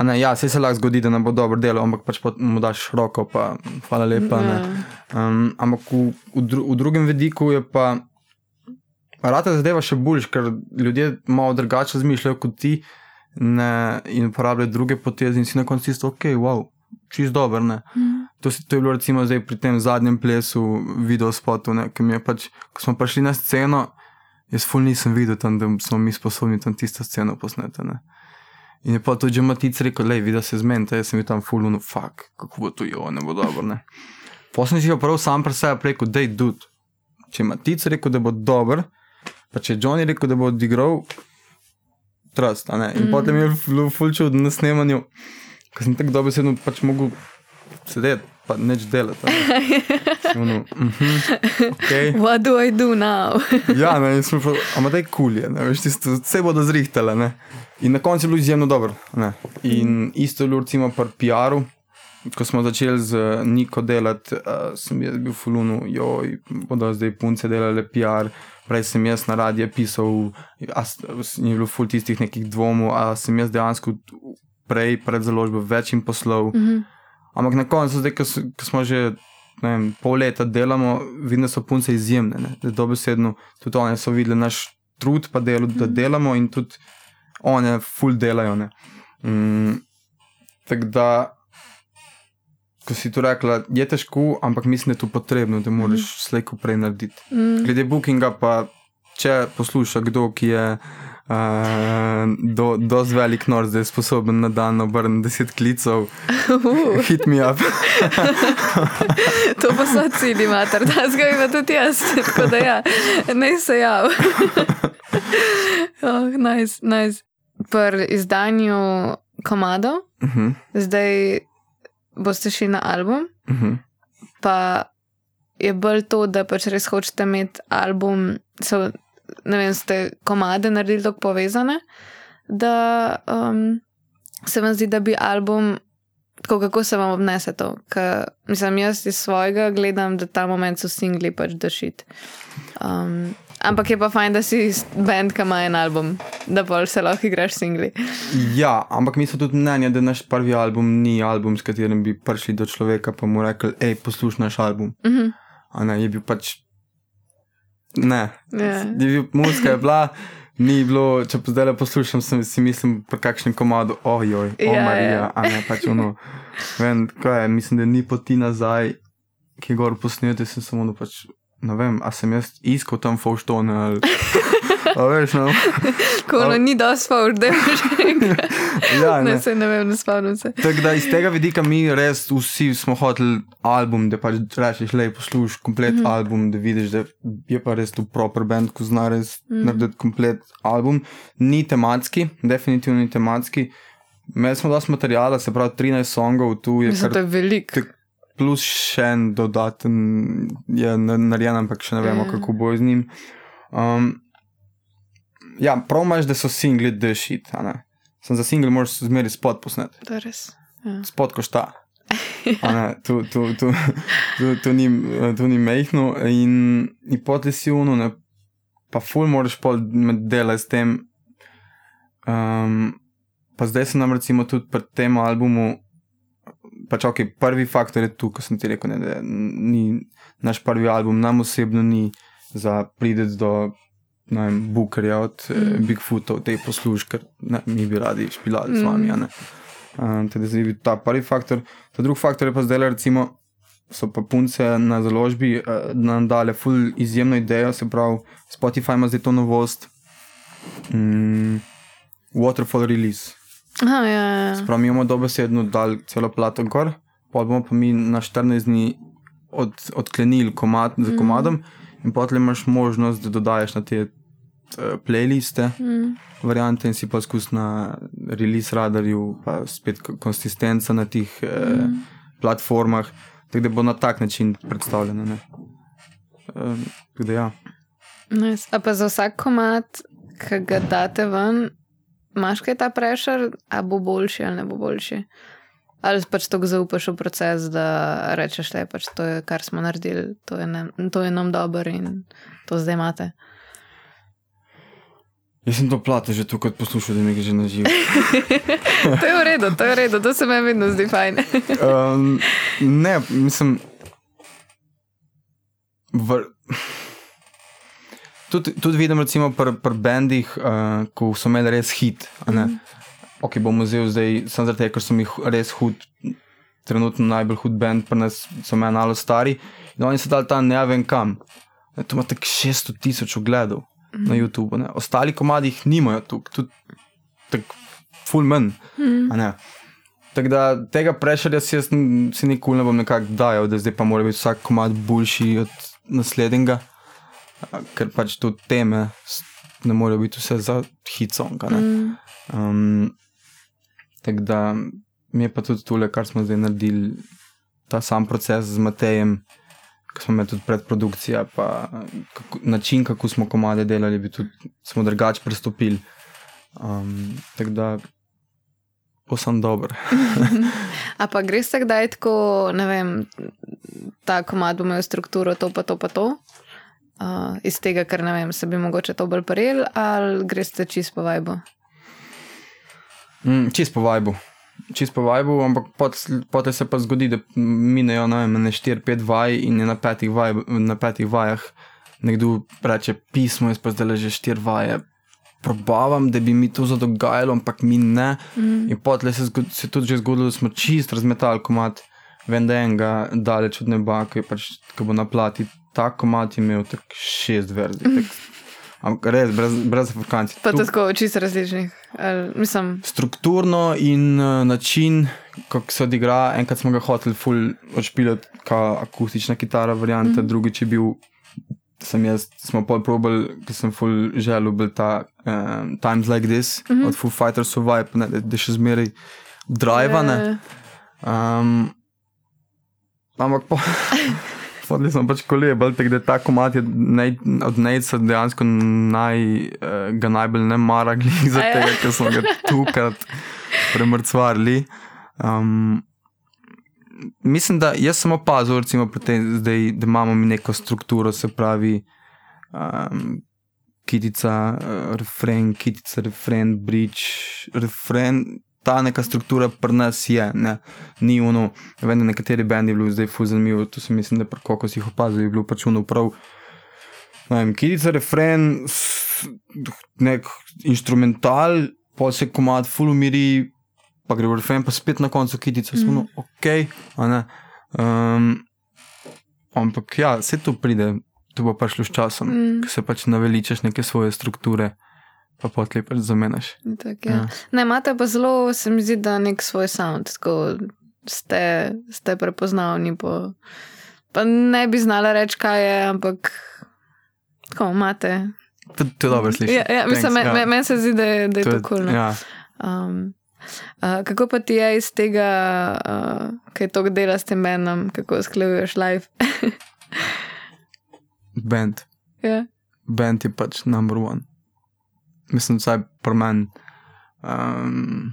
Ne, ja, se lahko zgodi, da ne bo dobro delo, ampak pač mu daš roko, pa hvala lepa. Um, ampak v, v, dru, v drugem vidiku je pa, rata zadeva še boljš, ker ljudje malo drugače razmišljajo kot ti ne, in uporabljajo druge poteze in si na koncu isto, ok, wow čist dober. Mm. To, to je bilo recimo zdaj pri tem zadnjem plesu, video spotu, ki mi je pač, ko smo prišli na sceno, jaz ful nisem videl tam, da smo mi sposobni tam tisto sceno posneti. Ne. In je pa tudi Matic rekel, lej, vidi se zmenta, jaz sem bil tam ful, no, fuck, kako bo to jo, ne bo dobro. Poslednji si jo prav sam pri sebi rekel, dej, dud. Če je Matic rekel, da bo dober, pa če je Johnny rekel, da bo odigral, trust, ne. In mm. potem je ful, ful čudno na snemanju. Ker sem tako dobro sedel, pač mogel sedeti, pa neč delati. Ono, mm -hmm, okay. What do I do now? ja, ne, in smo pa, ampak da je kulje, vse bodo zrihtele. Ne? In na koncu je bilo izjemno dobro. Ne? In mm. isto je bilo recimo pri PR-u. Ko smo začeli z Niko delati, uh, sem jaz bil v Fulunu, joj, bodo zdaj punce delali PR. Prej sem jaz na radiju pisal, ni bilo ful tistih nekih dvomov, a sem jaz dejansko prej, pred založbo, več in poslov. Mm -hmm. Ampak na koncu, zdaj, ko, ko smo že vem, pol leta delamo, da so punce izjemne. Dobesedno tudi one so videli naš trud, pa delo, mm -hmm. da mhm. delamo in tudi one full delajo. Mm, Tako da. Ko si to rekla, je težko, ampak mislim, da je to potrebno, da moraš mm. slejko prej narediti. Mm. Glede bookinga, pa če posluša kdo, ki je do, do zvelik nor, zdaj je sposoben na dan obrniti deset klicov, uh. hit me up. to pa so cilji, mater, da zgoj ima tudi jaz, tako da ja, ne se jav. oh, nice, nice. Pri izdanju komado, uh mhm. -huh. zdaj boste šli na album, uh mhm. -huh. pa je bolj to, da pač res hočete imeti album. So, ne vem, ste komade naredili tako povezane, da um, se vam zdi, da bi album, tako kako se vam obnese to. Ker, mislim, jaz iz svojega gledam, da ta moment so singli pač dašit. Um, ampak je pa fajn, da si bend, ki ima en album, da bolj se lahko igraš singli. Ja, ampak mi smo tudi mnenja, da naš prvi album ni album, s katerim bi prišli do človeka, pa mu rekli, hej, poslušaj naš album. Uh mhm. -huh. ne, je bil pač Ne, yeah. Ja. muska je bila, ni bilo, če pa zdaj le poslušam, sem si mislim, po kakšnem komadu, ojoj, oh, yeah, Marija, yeah. a ne pač ono. Vem, je, mislim, da ni poti nazaj, ki je gor posneti, sem samo, no pač, ne vem, a sem jaz iskal tam fauštone ali. Veš, no. Ko no, ni fauš, da bi že rekel. Ja, ne. ne se ne vem, ne spomnim se. Tako da iz tega vidika mi res vsi smo hoteli album, da pač rečeš, le poslušaj komplet mm -hmm. album, da vidiš, da je pa res tu proper band, ko zna res mm -hmm. narediti komplet album. Ni tematski, definitivno ni tematski. Imeli smo dosti materijala, se pravi 13 songov, tu je kar, veliko. Plus še en dodaten je narejen, ampak še ne vemo, yeah. Ja. kako bo z njim. Um, ja, prav imaš, da so singli dešit. sem za single, moraš zmeri spot posnet. To je res. Ja. Spot košta. Ne, tu, tu, tu, tu, tu, ni, tu ni mehko in, in potem si uno, ne, pa ful moraš pol delati s tem. Um, pa zdaj se nam recimo tudi pri tem albumu, pač ok, prvi faktor je tu, ko sem ti rekel, ne, da ni naš prvi album, nam osebno ni za prideti do Bookerja od eh, mm. Bigfootov, te posluške, ker ne, mi bi radi špilali mm. z vami. Um, teda zdaj bi ta prvi faktor. Ta drugi faktor je pa zdaj, recimo, so pa punce na založbi uh, nam dale ful izjemno idejo, se pravi, Spotify ima zdaj to novost. Mm, waterfall release. Aha, ja, ja. Sprav, mi imamo dobesedno dal celo plato gor, pa bomo pa mi na 14 dni od, odklenili komat za mm. In potem imaš možnost, da dodajes na te uh, playliste, mm. variante in si pa skus na release radarju, pa spet konsistenca na teh uh, mm. platformah, tako da bo na tak način predstavljeno. Uh, ja. nice. A pa za vsak komat, ki ga date ven, imaš kaj ta prešer, a bo boljši ali ne bo boljši. Ali pač tako zaupaš v proces, da rečeš, da je pač to, je, kar smo naredili, to je, ne, to je nam dobro in to zdaj imate. Jaz sem to plato že tu kot poslušal, da mi je že na živo. to je v redu, to je v redu, to se mi vedno zdi fajn. um, ne, mislim. V, tudi, tudi vidim, recimo, pri pr bendih, uh, ko so imeli res hit. Mm. Ok, bom vzel zdaj, sem zaradi tega, ker so mi res hud, trenutno najbolj hud bend, pa nas so me malo stari. In oni so dali ta ne vem kam. Ne, to ima tako 600 tisoč ogledov mm. na YouTube. Ne. Ostali komadi jih nimajo tukaj, tudi tako full men. Mm. Tako da tega prešerja si jaz si nikoli ne bom nekako dajal, da zdaj pa mora biti vsak komad boljši od naslednjega ker pač to teme ne morejo biti vse za hitsong. Mm. Um, Tako da mi je pa tudi tole, kar smo zdaj naredili, ta sam proces z Matejem, ki smo imeli tudi predprodukcija, pa kako, način, kako smo komade delali, bi tudi smo drugače pristopili. Um, tako da. Posem dober. A pa greš kdaj tako, ne vem, ta komad bo imel strukturo, to pa to pa to? uh, iz tega, ker ne vem, se bi mogoče to bolj prijel, ali greš čist po vajbu? Mm, čist po vajbu. Čist po vajbu, ampak potem se pa zgodi, da minejo ne, ne 4-5 vaj in je na petih, vaj, na petih vajah nekdo reče pismo, jaz pa zdaj že 4 vaje. Probavam, da bi mi to zadogajalo, ampak mi ne. Mm. In potem se, se tudi že zgodilo, da smo čist razmetali komat, vem, da je enega daleč od neba, ki, pač, ki bo na plati ta komat imel tako šest verzij. Ampak res, brez, brez afrikancev. Pa tako čisto različnih. Mislim... Strukturno in uh, način, kako se odigra, enkrat smo ga hoteli full odšpilati, kot akustična kitara, varianta, mm drugič je bil. Sem jaz, smo pa probali, ker sem full želel, bil ta um, Times Like This mm -hmm. od Foo Fighters Survive, ne, da, da še zmeraj drivane. Um, ampak po. Spodli smo pač kolebali, tako da ta komat je nej, od Nejca dejansko naj, uh, ga najbolj ne marali, zato ker smo ga tukaj premrcvarili. Um, mislim, da jaz sem opazil, recimo, te, zdaj, da imamo mi neko strukturo, se pravi, um, kitica, uh, refren, kitica, refren, bridge, refren ta neka struktura pri nas je, ne, ni ono, vem, da nekateri bendi bili zdaj fu zanimivi, tu se mislim, da kako si jih opazil, je bilo pač ono prav. Vem, kidica, refren, nek instrumental, pa se komat full umiri, pa gre v refren, pa spet na koncu kidica, mm. smo ok. Um, ampak ja, vse to pride, to bo prišlo s časom, mm. ko se pač naveličaš neke svoje strukture pa potlej pač zamenjaš. Tak, ja. Ja. Ne, imate pa zelo, se mi zdi, da nek svoj sound, tako ste, ste prepoznavni. Po, pa ne bi znala reči, kaj je, ampak tako imate. To, to dobro slišati. Ja, ja, mislim, meni ja. men se zdi, da je, da je to kul. Cool, ja. um, uh, kako pa ti je iz tega, uh, kaj to dela s tem menom, kako sklepuješ live? Band. Yeah. Band je pač number one mislim, vsaj pri meni. Um,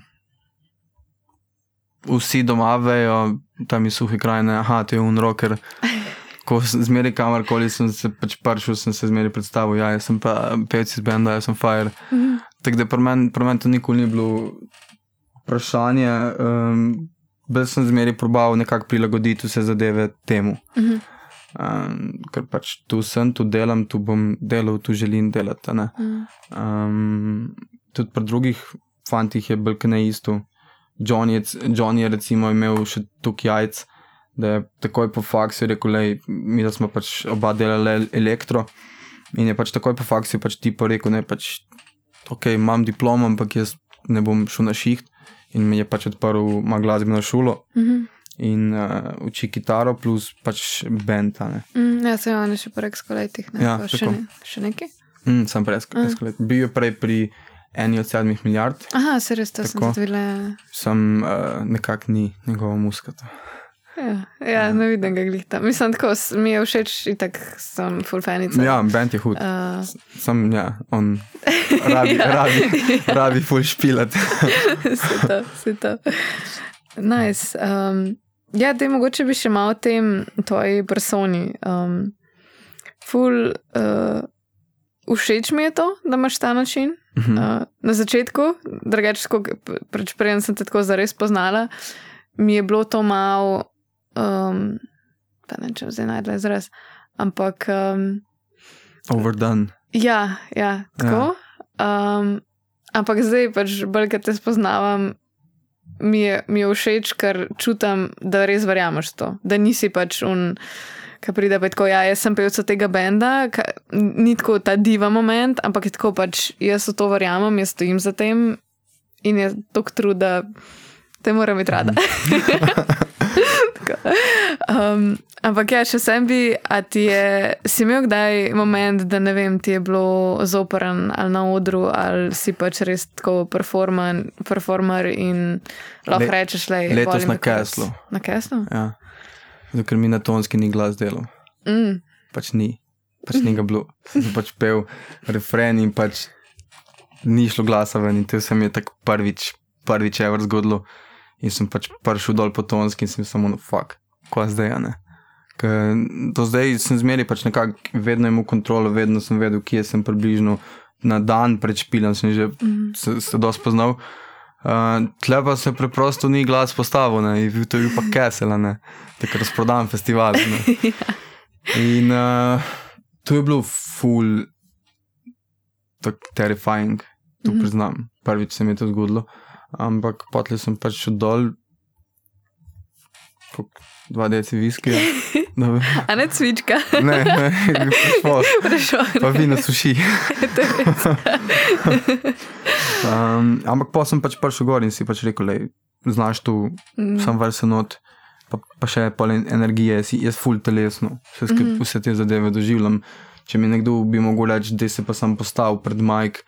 vsi doma vejo, tam je suhi kraj, ne, aha, to je un rocker. Ko sem zmeri kamorkoli, sem se pač pršil, sem se zmeri predstavil, ja, jaz sem pa pevci z benda, jaz sem fire. Mm -hmm. Tako da pri meni men to nikoli ni bilo vprašanje. Um, Bil sem zmeri probal nekako prilagoditi vse zadeve temu. Mm -hmm. Um, ker pač tu sem, tu delam, tu bom delal, tu želim delati. Mm um, tudi pri drugih fantih je bil kaj isto. John je, John je recimo imel še tukaj jajc, da je takoj po faksu rekel, da mi smo pač oba delali elektro. In je pač takoj po faksu pač ti pa rekel, da pač, ok, imam diplom, ampak jaz ne bom šel na šiht. In mi je pač odprl ma glasbeno šolo. Mm -hmm. In uh, uči kitaro, plus pač bend. Mm, ja, sem on še prej skoletih. Ne? Ja, še, ne, še nekaj? Mm, sem prej skoletih. Mm. Bil je prej pri eni od sedmih milijard. Aha, se res to sem videl. Sem uh, nekako ni njegovo muskato. Ja, ja, ne vidim ga glihta. Mislim, tako mi je všeč, in tako sem full fanica. Ja, bend je hud. Uh, sem, ja, on rabi, ja. rabi, rabi full špilat. se to, se to. Nice. Um, ja, da mogoče bi še malo o tem tvoji personi. Um, full, uh, všeč mi je to, da imaš ta način. Uh -huh. uh, na začetku, drugače, preč prej sem te tako zares poznala, mi je bilo to malo, um, pa ne če zdaj najdem izraz, ampak. Um, Overdone. Ja, ja, tako. Ja. Um, ampak zdaj, pač bolj, ker te spoznavam, mi je, mi je všeč, ker čutim, da res verjameš to, da nisi pač un ki pride pa tako, ja, jaz sem pevec tega benda, ka, ni tako ta diva moment, ampak je tako pač, jaz v to verjamem, jaz stojim za tem in je tok trud, da te moram biti rada. um, ampak ja, če sem bi, a ti je, si imel kdaj moment, da ne vem, ti je bilo zoporen ali na odru, ali si pač res tako performer in lahko Le, rečeš, le, letos na Keslu. Na Keslu? Ja. Zato, ker mi na tonski ni glas delal. Mm. Pač ni, pač ni ga bilo. Sem pač pel refren in pač ni šlo glasa ven in to se mi je tako prvič, prvič ever zgodilo. In sem pač prišel dol po tonski in sem samo no, fuck, ko zdaj. Ker do zdaj sem zmeri pač nekako vedno imel kontrolo, vedno sem vedel, kje sem približno na dan pred špilom, sem že mm. se, se dosti poznal. Uh, tle pa se preprosto ni glas postavil, ne, in to je bil pa kesel, ne, tako razprodan festival. ja. In uh, to je bilo full, tako terrifying, to mm -hmm. priznam. Prvič se mi je to zgodilo, ampak potlej sem pač šel dol, dva deci viskija. A ne cvička. ne, ne, prešel. Pa vino suši. um, ampak pa sem pač prišel gor in si pač rekel, le, znaš tu, mm. sem vrsen not, pa, pa še pol energije, si jaz full telesno, vse, mm -hmm. vse te zadeve doživljam. Če mi nekdo bi mogel reči, da se pa sem postavil pred Mike,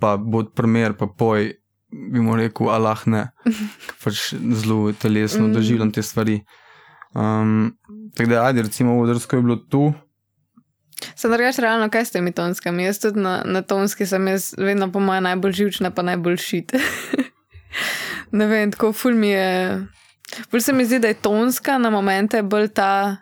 pa bo primer, pa poj, bi mu rekel, Allah ne, pač zelo telesno mm. doživljam te stvari. Um, tako da, ajde, recimo, v Odrsko je bilo tu. Sem rekel, realno, kaj s temi tonskami? Jaz tudi na, na tonski sem jaz vedno po mojem najbolj živčna, pa najbolj šit. ne vem, tako ful mi je. Bolj se mi zdi, da je tonska na momente bolj ta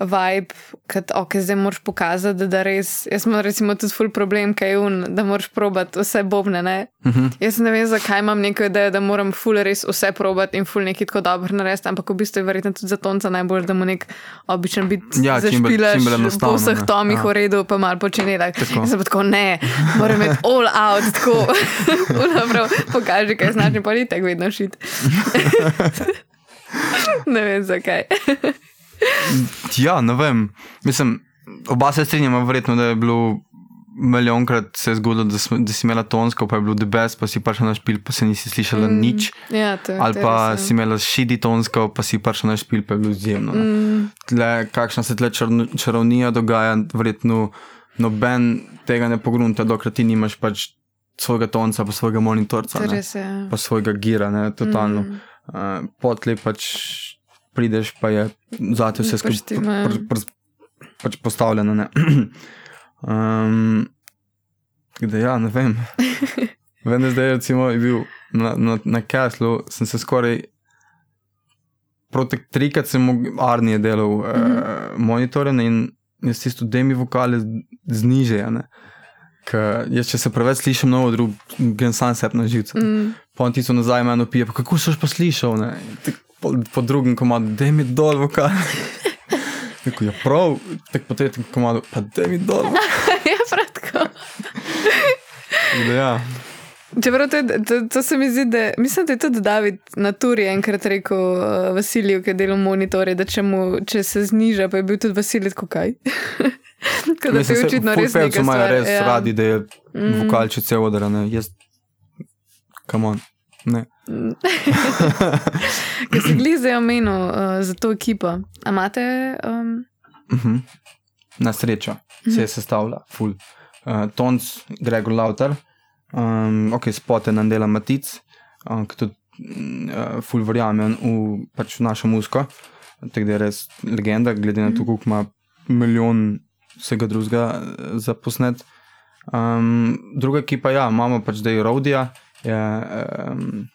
vibe, kad, ok, zdaj moraš pokazati, da, res. Jaz imam recimo tudi ful problem, kaj je un, da moraš probati vse bobne. Ne? Uh mhm. -huh. Jaz ne vem, zakaj imam neko idejo, da moram ful res vse probati in ful nekaj tako dobro narediti, ampak v bistvu je verjetno tudi za tonca najbolj, da mu nek običen bit ja, zašpilaš po vseh tomih ja. v redu, pa mal počne tak. Jaz pa tako ne, moram imeti all out, tako. Dobro, pokaži, kaj znači politik, vedno šit. ne vem zakaj. Ja, ne vem. Mislim, oba se strinjamo, verjetno, da je bilo milijonkrat se zgodilo, da, smo, da si imela tonsko, pa je bilo debes, pa si prišla na špil, pa se nisi slišala mm. nič. Ja, to, Ali pa res, si imela šidi tonsko, pa si prišla na špil, pa je bilo izjemno. Mm. Tle, kakšna se tle čar, čarovnija dogaja, verjetno noben tega ne pogrunta, dokler ti nimaš pač svojega tonca, pa svojega monitorca, res, ja. pa svojega gira, ne, totalno. Mm. Uh, Potlej pač prideš, pa je zate vse skupaj pr, pr, pr, pač postavljeno. um, da, ja, ne vem. Da zdaj recimo je bil na, na, na Caslu, sem se skoraj proti trikrat sem Arni delal mm -hmm. uh, monitore in jaz tisto demi vokale znižajo. Jaz, če se preveč slišim, novo drug, grem sam sebi na živce. Mm. Pa ti so nazaj, meni pije, pa kako si pa slišal, po, po drugem komadu, da mi dol vokale. Tako je ja, prav, tako po tretjem komadu, pa da mi dol. ja, prav. ja. Čeprav to, to, to se mi zdi, da mislim, da je tudi David na turi enkrat rekel uh, Vasiliju, ki je delal monitorje, da če, mu, če se zniža, pa je bil tudi Vasilij tako kaj. Kot da se je očitno res nekaj. Pevci imajo res ja. radi, da je mm. vokalče cel odra, ne, jaz, come on, ne. Ker si glize omenil uh, za to ekipo, a imate? Um... Uh -huh. Na srečo se je sestavljala, full. Uh, Tons, Gregor Lauter um, ok, spote nam dela Matic, um, ki tudi uh, ful verjamem v, pač našo musko, tako da je res legenda, glede na to, koliko ima milijon vsega drugega uh, za posnet. Um, druga ekipa, ja, imamo pač zdaj Rodija, je um,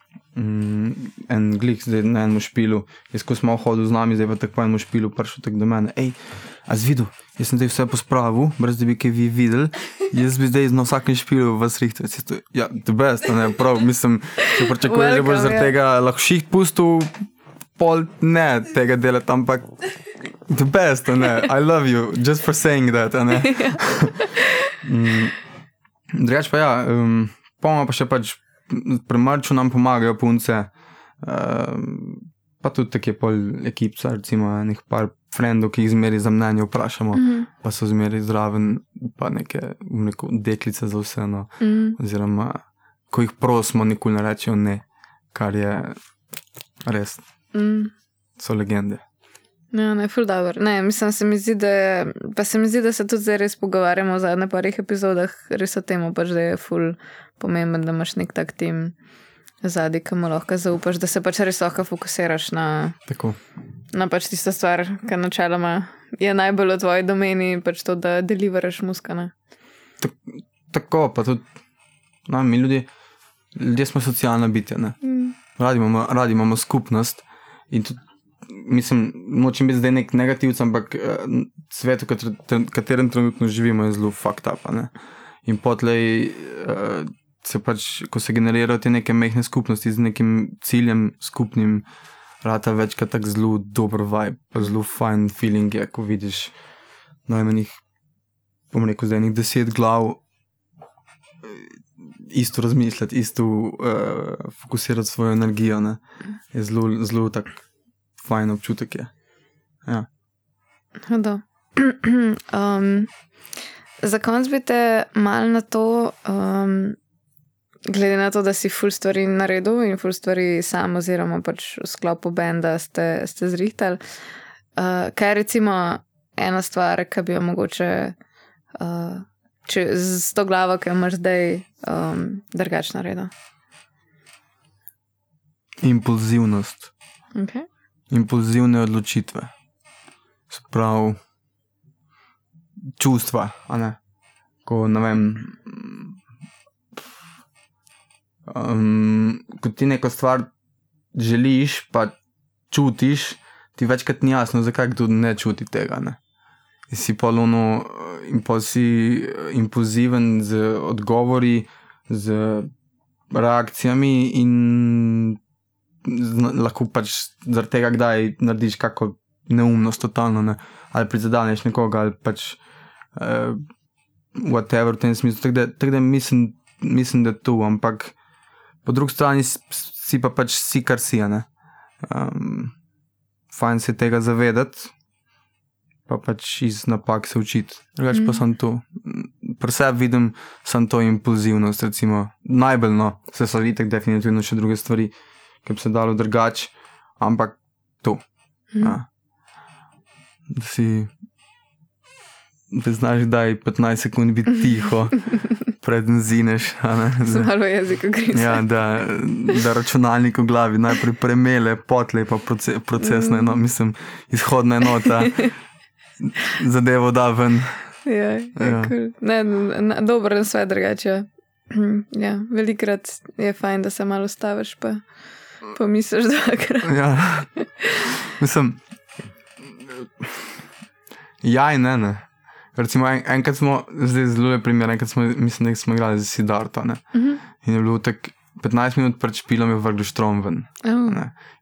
en glik zdaj na enem špilu, jaz ko smo hodili z nami, zdaj pa tako enem špilu prišel tako do mene. Ej, a zvidu, jaz sem zdaj vse pospravil, brez da bi kaj vi videli. Jaz bi zdaj na vsakem špilu vas rihtel. Ja, the best, ne, prav, mislim, če pričakuješ, da boš zaradi ja. tega lahko šiht pustil, pol ne tega delati, ampak the best, ne, I love you, just for saying that, ne. mm, Drugač pa ja, um, pomamo pa še pač, pri Marču nam pomagajo punce, um, pa tudi take pol ekipca, recimo, nekaj par frendov, ki jih zmeri za mnenje vprašamo, mm -hmm. pa so zmeri zraven, pa neke neko deklice za vse. No. Mm -hmm. Oziroma, ko jih prosimo, nikoli ne rečejo ne, kar je res. Mm. So legende. Ja, ne, ful dobro. Ne, mislim, se mi zdi, da, pa se mi zdi, da se tudi zdaj res pogovarjamo v zadnjih parih epizodah, res o tem, pač, da je ful pomemben, da imaš nek tak tim zadnji, ki mu lahko zaupaš, da se pač res lahko fokusiraš na, na pač tisto stvar, ki načeloma je najbolj v tvoji domeni, pač to, da deliveraš muskane. Tako, pa tudi no, mi ljudje, ljudje smo socialna bitja. Mm. Radi, imamo, radi imamo skupnost in tudi. Mislim, nočem biti zdaj nek negativc, ampak uh, svet, v katerem trenutno živimo, je zelo fucked up. Ne? In potlej, uh, se pač, ko se generirajo te neke mehke skupnosti z nekim ciljem skupnim, rata večkrat tako zelo dober vibe, pa zelo fajn feeling je, ko vidiš najmanjih, bom rekel, zdaj nekaj deset glav. Isto razmišljati, isto uh, fokusirati svojo energijo, ne? je zelo, zelo tak fajn občutek. Ja. um, za konc bi te mal na to um, glede na to, da si full stvari naredil in full stvari sam, oziroma pač v sklopu benda ste, ste zrihtali. Uh, kaj je recimo ena stvar, ki bi jo mogoče uh, če, z to glavo, ki jo imaš zdaj, um, drugače naredil? Impulzivnost. Okay. Impulzivne odločitve. Sprav čustva, ko ne vem um, ko ti neko stvar želiš, pa čutiš, ti večkrat ni jasno, zakaj kdo ne čuti tega. Ne? Si pa luno in pa si impulziven z odgovori, z reakcijami, in lahko pač zaradi tega, kdaj narediš kako neumnost, totalno, ne? ali prizadeneš nekoga, ali pač uh, whatever v tem smislu. Tako da, tak da mislim, mislim, da je tu, ampak po drugi strani si pa pač si, kar si. Um, fajn se tega zavedati, pa pač iz napak se učiti. Drugač mm. pa sem tu, pri sebi vidim samo to impulzivnost, recimo najbolj no, se videti, definitivno še druge stvari, ki bi se dalo drugače, ampak tu. Mm. Ja. Da si. Da znaš, da je 15 sekund biti tiho, predn zineš. Zelo jezik, gre. Ja, da, da računalnik v glavi najprej premele, potle pa proces, procesna enota, mislim, izhodna enota, zadevo da ven. Ja, ja. Cool. Ne, ne, dobro, ne sve drugače. Ja, velikrat je fajn, da se malo staviš, pa pomisliš, da je kar. Ja, mislim. Ja, in ne. ne. Recimo, en, enkrat smo, zdaj zelo je primer, enkrat smo, mislim, da smo igrali za Sidarta. Uh -huh. In je bilo tako 15 minut pred špilom, je vrgel štrom ven. Oh.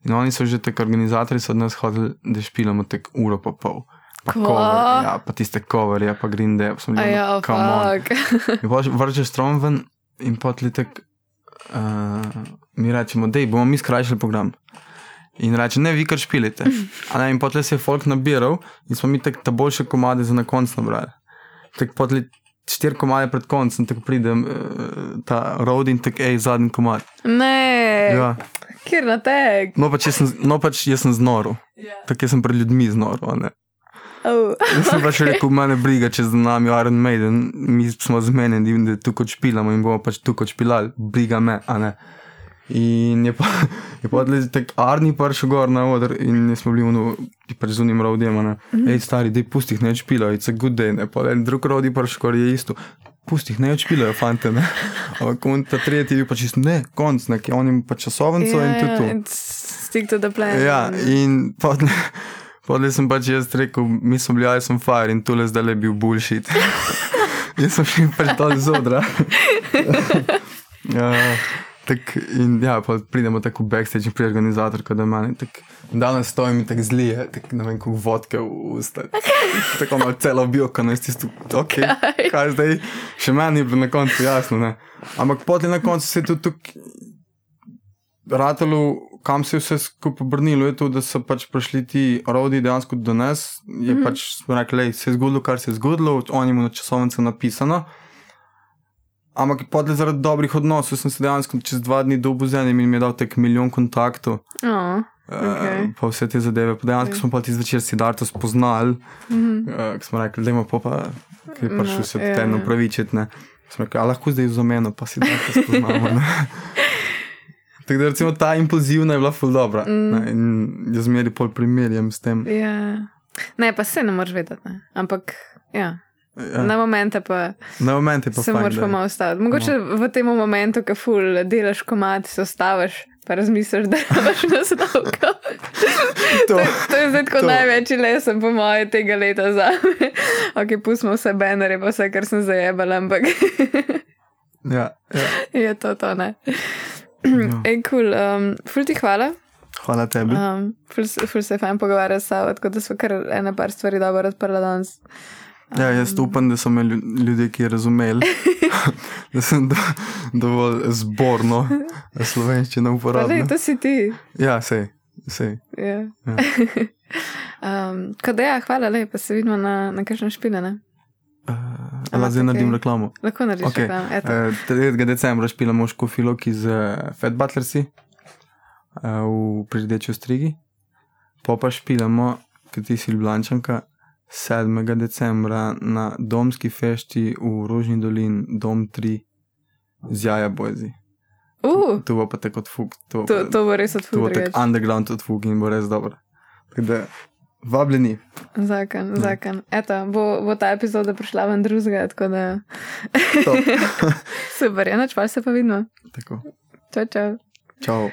In oni so že tako organizatori, so od nas hodili, da špilamo tek uro pa pol. Pa, cover, ja, pa tiste coverje, pa green day, pa bili ja, tam. Vržeš štrom ven in potlitek, uh, mi rečemo, da bomo mi skrajšali program. In reče, ne, vi kar špilite. Ne, in potem se je folk nabiral in smo mi tako ta boljše komade za na koncu nabrali. Tako potem štiri komade pred koncem, tako pride uh, ta road in tako, hej, zadnji komad. Ne, ja. kjer na tek. No, pač jaz sem, no, pač jaz sem znoro. Yeah. Ja. Tako sem pred ljudmi znoro. Oh. Jaz sem pač rekel, mene briga, če za nami Iron Maiden, mi smo zmenjeni, da tukaj špilamo in bomo pač tukaj špilali, briga me, a ne. In je pa, je pa odlez, tako Arni prišel gor na oder in smo bili v pač zunim rodijem, ne, mm -hmm. stari, dej pustih ne odšpila, it's a good day, ne, pa en drug rodi prišel gor je isto, pustih ne odšpila, fante, ne, ampak on ta tretji je pa čist, ne, konc, ne, on ima pa časovnico yeah, in ja, tudi to. Stick to the plan. Ja, in podle, podle sem pač jaz rekel, mi smo bili, jaz sem fire in tole zdaj le bil bullshit. jaz sem šel pač dol z odra. ja. Tak, in ja, pa pridemo tako backstage in pri organizatorju, da meni danes stojim in tako zlije, tako ne vem, kako vodke v usta. Tako malo celo bio, ko ne stistu, ok, kaj? zdaj, še meni je bilo na koncu jasno, ne. Ampak potem na koncu se je tudi tukaj ratalo, kam se je vse skupaj obrnilo, je to, da so pač prišli ti rodi dejansko do nas, je mm -hmm. pač smo rekli, se je zgodilo, kar se je zgodilo, oni imajo na časovnico napisano. Ampak podle zaradi dobrih odnosov sem se dejansko čez dva dni dobil z enim in mi je dal tek milijon kontaktov. Oh, okay. uh, pa vse te zadeve. Pa dejansko okay. smo pa ti zvečer si Darto spoznali, mm -hmm. uh, smo rekli, da ima pa, ki je prišel no, se yeah. tem upravičiti. Smo rekli, a lahko zdaj vzomeno, pa si Darto spoznamo. Tako da recimo ta impulzivna je bila ful dobra. Mm. In jaz zmeri pol primerjam s tem. Yeah. Ne, pa se ne moreš vedeti. Ne. Ampak, ja. Ja. Na momente pa, na momente pa se moraš pa malo ustaviti. Mogoče no. v tem momentu, ko ful delaš komat, se ustaviš. Pa razmisliš, da imaš na stavku. to, to, to je zdaj tako največji lesen, po mojem, tega leta za me. ok, pustimo vse banere, pa vse, kar sem zajebal, ampak. ja, ja. Je to to, ne. no. Ej, kul, cool, um, ful ti hvala. Hvala tebi. Um, ful, ful se je fajn pogovarjati s sabo, tako da smo kar ena par stvari dobro odprla danes. Ja, jaz upam, da so me ljudje, ki razumeli, da sem do, dovolj zborno slovenščino uporabljal. To si ti. Ja, sej. sej. Ja. Ja. um, da, ja, hvala lepa, se vidimo na, na kakšnem špilene. Uh, Lahko zdaj naredim reklamo. Lahko naredim okay. reklamo. Uh, 3. decembra špilamo škofilok iz uh, Fat Butlersi uh, v prideči strigi, pa pa špilamo, ker ti si ljubljančanka. 7. decembra na domski fešti v Rožni dolini, dom 3, z Jaja Bojzi. Uh, to bo pa tako od fuk. To, to, to bo res od fuk. To bo tako underground od fuk in bo res dobro. Tako da, vabljeni. Zakon, ja. zakon. Eto, bo, bo ta epizoda prišla ven drugega, tako da. Super, enoč pa se pa vidimo. Tako. Čau, čau. Čau.